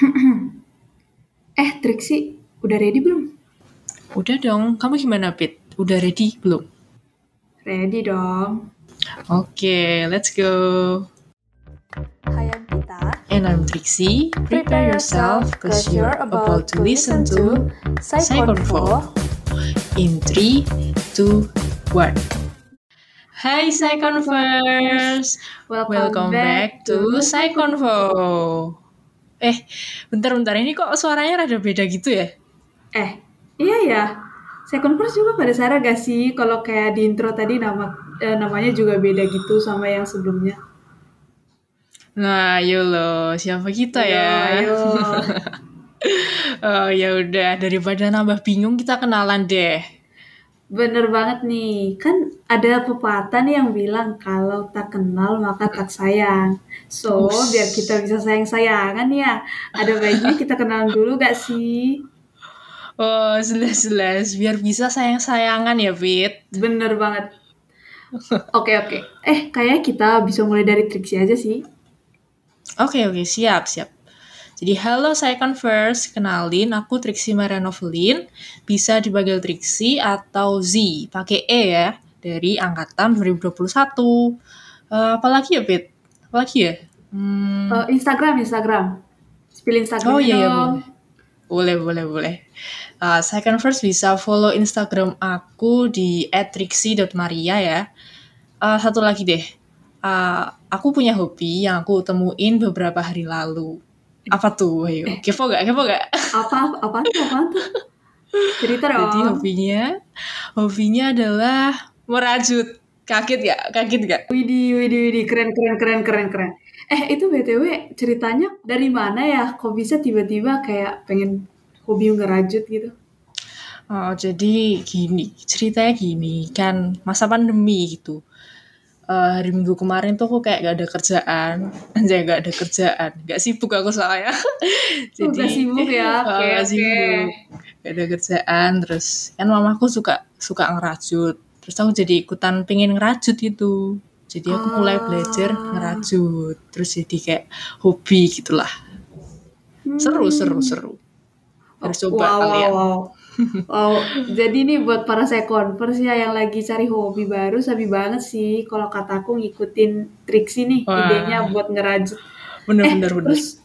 eh, Trixie, udah ready belum? Udah dong, kamu gimana, Pit? Udah ready belum? Ready dong. Oke, let's go. Hai, I'm Pita. And I'm Trixie. Prepare yourself, because you're about to listen to Psychonfo in 3, 2, 1. Hai Psychonverse! Welcome back to Psychonfo. Eh, bentar-bentar ini kok suaranya rada beda gitu ya? Eh, iya ya. Second verse juga pada Sarah gak sih? Kalau kayak di intro tadi nama eh, namanya juga beda gitu sama yang sebelumnya. Nah, ayo loh, siapa kita ya? Ayo, ayo. oh ya udah, daripada nambah bingung kita kenalan deh. Bener banget nih. Kan ada pepatah nih yang bilang kalau tak kenal maka tak sayang. So, Ush. biar kita bisa sayang-sayangan ya, ada baiknya kita kenalan dulu gak sih? Oh, jelas-jelas biar bisa sayang-sayangan ya, Fit. Bener banget. Oke, oke. Eh, kayaknya kita bisa mulai dari Trixie aja sih. Oke, oke, siap, siap. Jadi, halo saya Converse, kenalin aku Trixie Marianovelin, bisa dipanggil Trixie atau Z, pakai E ya, dari angkatan 2021. Eh, apalagi ya, Fit? Apalagi ya? Hmm, Eh, Instagram, Instagram. Spill Instagram Oh iya, iya dong. boleh. Boleh, boleh, boleh. Uh, second first bisa follow Instagram aku di @trixie.maria ya. Uh, satu lagi deh. Uh, aku punya hobi yang aku temuin beberapa hari lalu. Apa tuh? Ayo, kepo gak? Kepo gak? Apa, apa tuh, apa tuh? Cerita dong. Jadi hobinya, hobinya adalah merajut. Kaget gak? Kaget gak? Widih, widih, widih, keren, keren, keren, keren, keren. Eh, itu BTW ceritanya dari mana ya? Kok bisa tiba-tiba kayak pengen hobi ngerajut gitu? Oh, jadi gini, ceritanya gini, kan masa pandemi gitu. Eh, hari minggu kemarin tuh aku kayak gak ada kerjaan, anjay gak ada kerjaan, gak sibuk aku soalnya. Oh, gak sibuk ya? Oke, gak oke. sibuk, gak ada kerjaan. Terus kan mamaku suka suka ngerajut, terus aku jadi ikutan pengen ngerajut gitu. Jadi aku mulai belajar Ah. ngerajut, terus jadi kayak hobi gitulah. Seru, seru, seru. Harus coba Hmm. wow, kalian. Wow, wow. Wow, jadi nih buat para sekonvers ya yang lagi cari hobi baru, sabi banget sih kalau kataku ngikutin Trixie nih Wah. idenya buat ngerajut. Bener, eh, bener, bener. terus,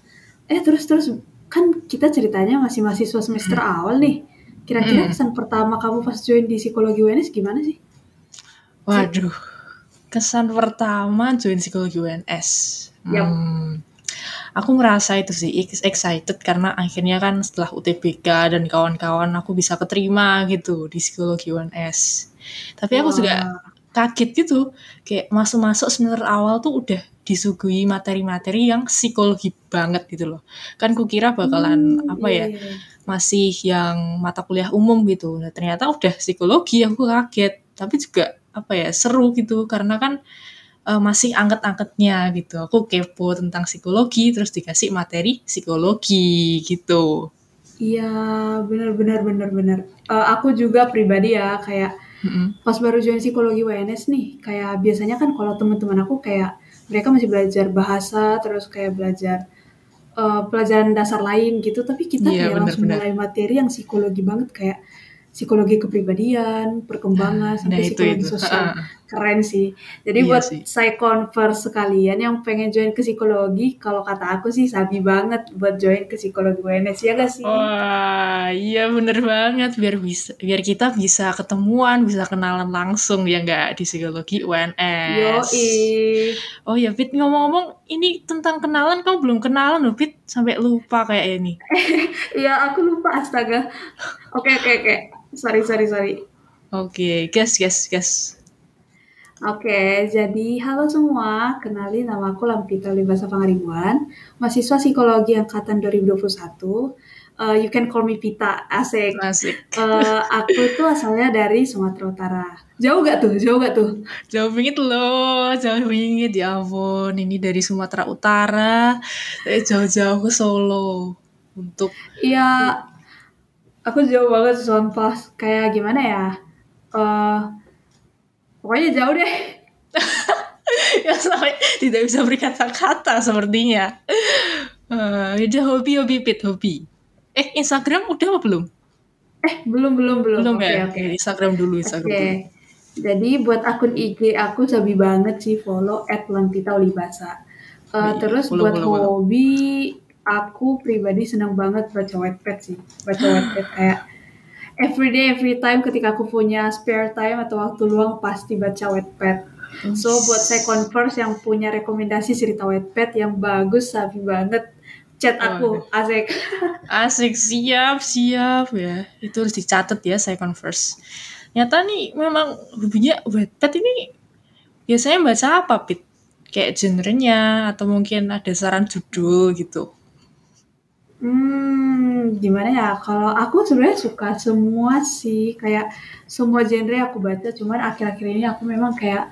eh terus terus kan kita ceritanya masih mahasiswa semester awal nih. Kira-kira Mm. kesan pertama kamu pas join di psikologi UNS gimana sih? Waduh, kesan pertama join psikologi UNS. Yap. Hmm, aku ngerasa itu sih ex- excited karena akhirnya kan setelah UTBK dan kawan-kawan aku bisa keterima gitu di psikologi UNS. Tapi aku Wah. juga kaget gitu, kayak masuk-masuk semester awal tuh udah disuguhi materi-materi yang psikologi banget gitu loh. Kan kukira bakalan Hmm, apa iya, ya, iya. masih yang mata kuliah umum gitu. Nah, ternyata udah psikologi aku kaget. Tapi juga apa ya seru gitu karena kan eh, masih angket-angketnya gitu. Aku kepo tentang psikologi terus dikasih materi psikologi gitu. Iya, benar benar benar benar. Eh, aku juga pribadi ya kayak Mm-mm. pas baru join psikologi UNS nih, kayak biasanya kan kalau teman-teman aku kayak mereka masih belajar bahasa, terus kayak belajar eh, pelajaran dasar lain gitu, tapi kita Iya, kayak langsung benar-benar. mulai materi yang psikologi banget kayak psikologi kepribadian, perkembangan, Nah, sampai itu psikologi itu. sosial. Ah, Keren sih. Jadi Iya buat sih. saya converse sekalian yang pengen join ke psikologi, kalau kata aku sih sabi banget buat join ke psikologi UNS ya gak sih? Wah, iya bener banget biar bisa biar kita bisa ketemuan, bisa kenalan langsung ya nggak di psikologi UNS. Yoi. Oh ya, Pit ngomong-ngomong ini tentang kenalan kamu belum kenalan loh, Pit sampai lupa kayak ini. Iya, aku lupa astaga. Oke, oke, oke. Sorry, sorry, sorry. Oke, gas, gas, gas. Oke, jadi halo semua. Kenalin nama aku Lampita Libasa Pangaribuan, mahasiswa psikologi angkatan 2021. Eh, you can call me Pita, asik. Asik. Eh, aku tuh asalnya dari Sumatera Utara. Jauh gak tuh? Jauh gak tuh? Jauh bingit loh, jauh bingit ya ampun. Ini dari Sumatera Utara, eh, jauh-jauh ke Solo untuk Iya, aku jauh banget sumpah. Kayak gimana ya? Eh, pokoknya jauh deh. ya sampai tidak bisa berkata-kata sepertinya. Uh, udah hobi hobi pit hobi. Eh Instagram udah apa belum? Eh belum belum belum. Belum Oke, ya. oke. Oke, Instagram dulu Instagram Oke. dulu. Jadi buat akun IG aku sabi banget sih follow @lampitaulibasa. Uh, Wih, terus follow, buat follow, follow. hobi aku pribadi senang banget baca Wattpad sih. Baca Wattpad kayak every day every time ketika aku punya spare time atau waktu luang pasti baca Wattpad. So buat saya converse yang punya rekomendasi cerita Wattpad yang bagus sabi banget chat aku asik. Asik siap siap ya. Itu harus dicatat ya saya converse. Nyata nih memang hobinya Wattpad ini biasanya baca apa pit? Kayak genrenya atau mungkin ada saran judul gitu. Hmm, gimana ya? Kalau aku sebenarnya suka semua sih, kayak semua genre aku baca. Cuman akhir-akhir ini aku memang kayak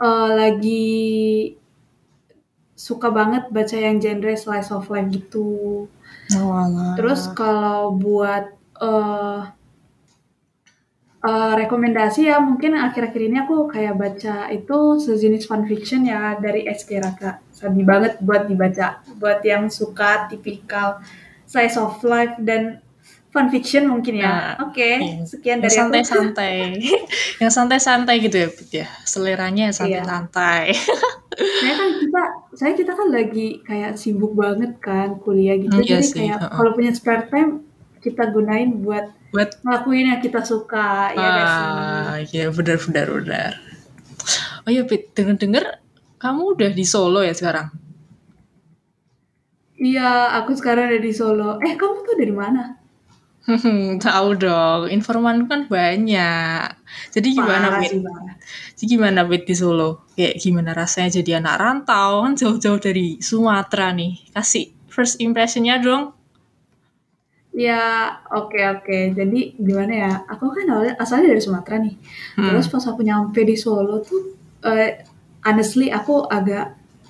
eh, lagi suka banget baca yang genre slice of life gitu. Oh. Terus kalau buat eh eh, rekomendasi ya mungkin akhir-akhir ini aku kayak baca itu sejenis fanfiction ya dari SK Raka. Sabi banget buat dibaca. Buat yang suka tipikal slice of life dan fanfiction mungkin ya. Nah, Oke, iya. sekian yang dari aku. santai-santai. yang santai-santai gitu ya, Pit ya. Seleranya yang Iya. santai-santai. Saya kan kita, saya kita kan lagi kayak sibuk banget kan kuliah gitu. Hmm, iya Jadi sih, kayak heeh. kalau punya spare time kita gunain buat Buat ngelakuin yang kita suka ya gak sih? ah, iya benar benar benar. Oh iya, Pit, denger-denger kamu udah di Solo ya sekarang? Iya, aku sekarang ada di Solo. Eh, kamu tuh dari mana? Hmm, tahu dong, informan kan banyak. Jadi gimana, Parah. Jadi gimana, Pit, di Solo? Kayak gimana rasanya jadi anak rantau? Kan jauh-jauh dari Sumatera nih. Kasih first impressionnya dong. Ya, oke oke. Jadi gimana ya? Aku kan awalnya asalnya dari Sumatera nih. Hmm. Terus pas aku nyampe di Solo tuh, eh, honestly aku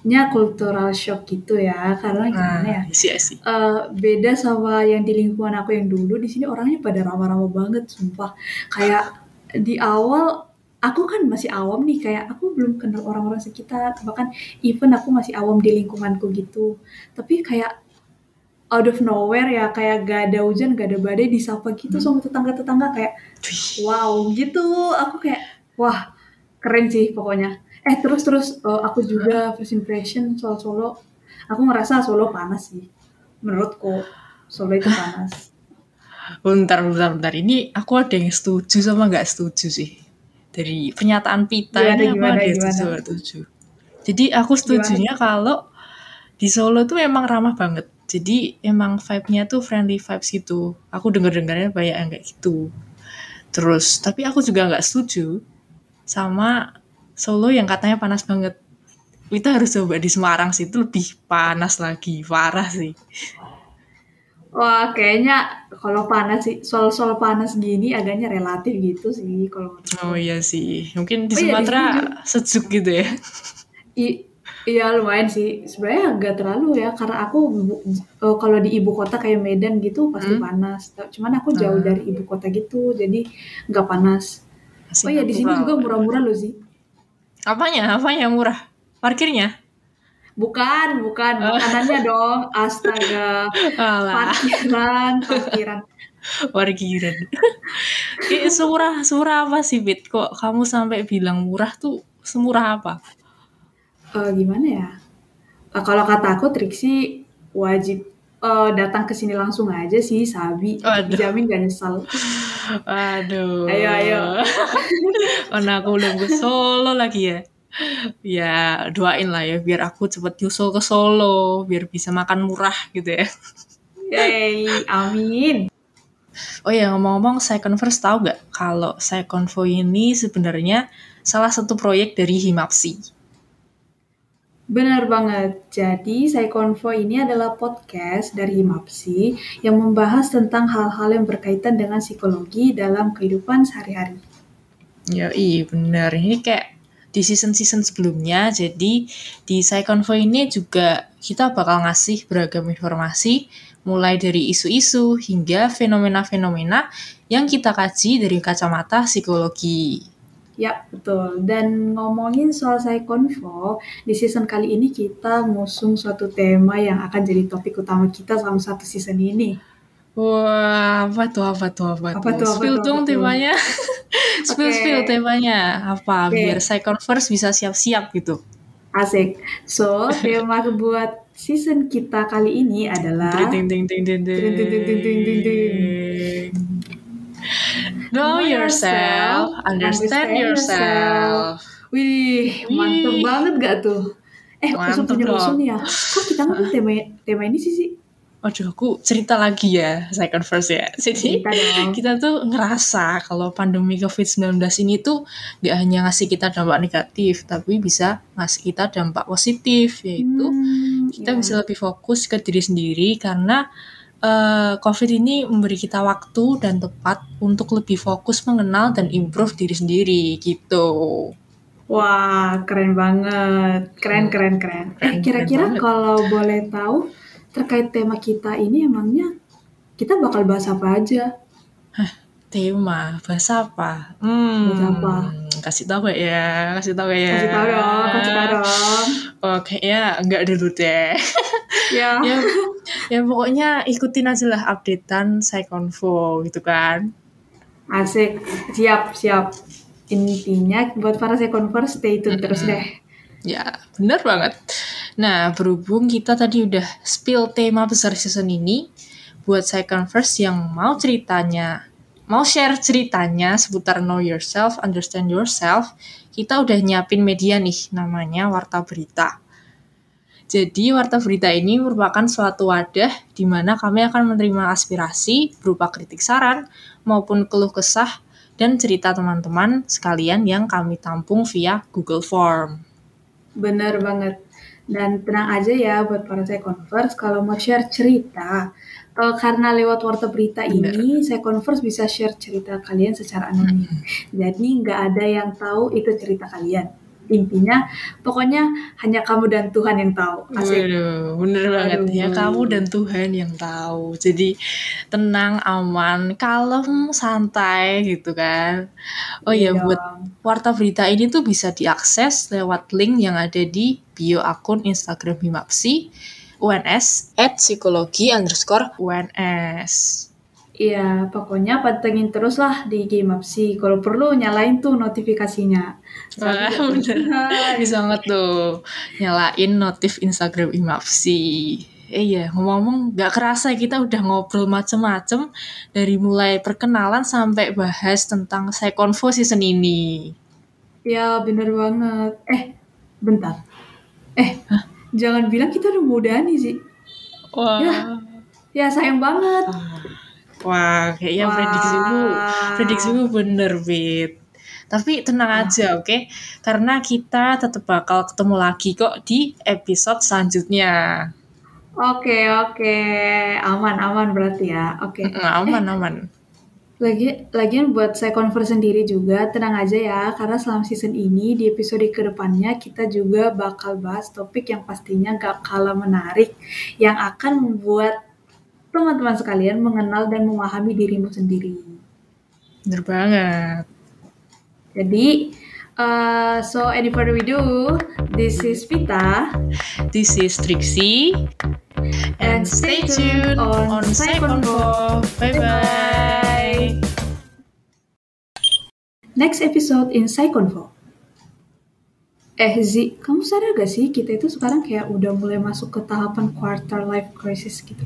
agaknya cultural shock gitu ya. Karena gimana ya? Nah, sih sih. Eh, beda sama yang di lingkungan aku yang dulu. Di sini orangnya pada ramah-ramah banget, sumpah. Kayak di awal aku kan masih awam nih, kayak aku belum kenal orang-orang sekitar. Bahkan even aku masih awam di lingkunganku gitu. Tapi kayak out of nowhere ya kayak gak ada hujan gak ada badai disapa gitu sama tetangga-tetangga kayak wow gitu aku kayak wah keren sih pokoknya eh terus terus eh, aku juga first impression soal Solo aku ngerasa Solo panas sih menurutku Solo itu panas Bentar, bentar, bentar. Ini aku ada yang setuju sama nggak setuju sih. Dari pernyataan Pita Gimana, ini aku gimana, ada yang setuju, setuju. Jadi aku setujunya kalau di Solo tuh emang ramah banget. Jadi emang vibe-nya tuh friendly vibes gitu. Aku denger-dengarnya banyak yang kayak gitu. Terus, tapi aku juga nggak setuju sama Solo yang katanya panas banget. Kita harus coba di Semarang sih, itu lebih panas lagi, parah sih. wah kayaknya kalau panas sih soal soal panas gini agaknya relatif gitu sih kalau. Oh iya sih, mungkin di Oh iya, Sumatera sini sejuk gitu ya. I- iya lumayan sih sebenarnya nggak terlalu ya karena aku eh, kalau di ibu kota kayak Medan gitu pasti Hmm. panas cuman aku jauh Ah. dari ibu kota gitu jadi nggak panas oh iya di sini juga murah-murah loh sih Apanya? Apanya yang murah? Parkirnya? bukan bukan makanannya dong astaga Alah, parkiran parkiran parkiran. Kayak semurah, semurah apa sih, Bit? Kok kamu sampai bilang murah tuh semurah apa? Eh, gimana ya Eh, kalau kata aku Triksi wajib eh, datang ke sini langsung aja sih Sabi Waduh. jamin gak nyesal Aduh. Ayo, ayo. Karena aku belum ke Solo lagi ya. Ya, doain lah ya biar aku cepet nyusul ke Solo, biar bisa makan murah gitu ya. Yay, amin Oh ya ngomong-ngomong Second First tahu nggak kalau Second Vo ini sebenarnya salah satu proyek dari Himapsi. Benar banget. Jadi, Saya Konvo ini adalah podcast dari Himapsi yang membahas tentang hal-hal yang berkaitan dengan psikologi dalam kehidupan sehari-hari. Ya iya benar. Ini kayak di season-season sebelumnya. Jadi di Psyconfo ini juga kita bakal ngasih beragam informasi mulai dari isu-isu hingga fenomena-fenomena yang kita kaji dari kacamata psikologi. Ya, betul. Dan ngomongin soal Saikonfo, di season kali ini kita ngusung suatu tema yang akan jadi topik utama kita selama satu season ini. Wah, apa tuh, apa tuh, apa, Apa tuh? tuh, apa Spill tuh, dong apa tuh? temanya. spill, spill temanya. Apa, Oke. biar Psyconverse bisa siap-siap gitu. Asik. So, tema buat season kita kali ini adalah ting, ting, ting, ting, ting. Know yourself, understand yourself. Wih, mantep Wih. banget gak tuh? Eh, langsung punya nih ya. Kok kita ngomong tema tema ini sih sih? Waduh, aku cerita lagi ya, Psyconverse ya. Jadi, kita tuh ngerasa kalau pandemi COVID-19 ini tuh gak hanya ngasih kita dampak negatif, tapi bisa ngasih kita dampak positif, yaitu Hmm, kita ya. bisa lebih fokus ke diri sendiri karena eh, COVID ini memberi kita waktu dan tepat untuk lebih fokus mengenal dan improve diri sendiri gitu. Wah, keren banget. Keren, keren, keren. Keren, Eh, kira-kira kalau boleh tahu terkait tema kita ini emangnya kita bakal bahas apa aja? Tema bahasa apa? Hmm, Bahasa apa? Kasih tahu gak ya? Kasih tahu gak ya? Kasih tahu dong, kasih tahu dong. Oke ya, enggak dulu deh. Ya. ya, ya pokoknya ikutin aja lah updatean Psyconfo gitu kan. Asik. Siap, siap. Intinya buat para second stay tune terus deh. Ya, bener banget. Nah, berhubung kita tadi udah spill tema besar season ini, buat Psyconverse yang mau ceritanya, mau share ceritanya seputar know yourself, understand yourself, kita udah nyiapin media nih, namanya Warta Berita. Jadi, Warta Berita ini merupakan suatu wadah di mana kami akan menerima aspirasi berupa kritik saran maupun keluh kesah dan cerita teman-teman sekalian yang kami tampung via Google Form. Bener banget. Dan tenang aja ya buat para saya converse kalau mau share cerita. eh, karena lewat warta berita ini, saya converse bisa share cerita kalian secara anonim. Jadi nggak ada yang tahu itu cerita kalian. Intinya, pokoknya hanya kamu dan Tuhan yang tahu. Asik. Waduh, bener banget ya Aduh. kamu dan Tuhan yang tahu. Jadi tenang, aman, kalem, santai gitu kan. Oh iya, Iya buat warta berita ini tuh bisa diakses lewat link yang ada di bio akun Instagram Himapsi UNS at psikologi underscore UNS. Iya, pokoknya pantengin terus lah di Game Upsi. Kalau perlu nyalain tuh notifikasinya. Wah, bener. Bisa banget tuh nyalain notif Instagram Imapsi. Eh iya, ngomong-ngomong gak kerasa kita udah ngobrol macem-macem dari mulai perkenalan sampai bahas tentang Psyconfo season ini. Ya bener banget. Eh, bentar. Eh, jangan bilang kita udah muda nih sih. Wah, Ya. Ya sayang banget. Wah kayaknya Wah. prediksimu, prediksimu bener, Bit. Tapi tenang aja, oke? Karena kita tetap bakal ketemu lagi kok di episode selanjutnya. Oke, oke. Aman, aman berarti ya. Oke. Mm, Aman, aman. Lagi, lagian buat saya converse sendiri juga, tenang aja ya. Karena selama season ini, di episode ke depannya, kita juga bakal bahas topik yang pastinya gak kalah menarik. Yang akan membuat teman-teman sekalian mengenal dan memahami dirimu sendiri. Bener banget. Jadi, uh, so any further we do, this is Vita. This is Trixie. And stay tuned on Psyconfo. Bye-bye. Next episode in Psyconfo. Eh Zi, kamu sadar gak sih kita itu sekarang kayak udah mulai masuk ke tahapan quarter life crisis gitu.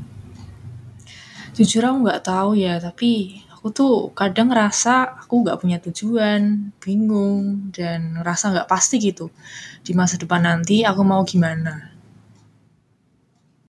Jujur aku nggak tahu ya, tapi aku tuh kadang ngerasa aku nggak punya tujuan, bingung, dan ngerasa nggak pasti gitu. Di masa depan nanti aku mau gimana.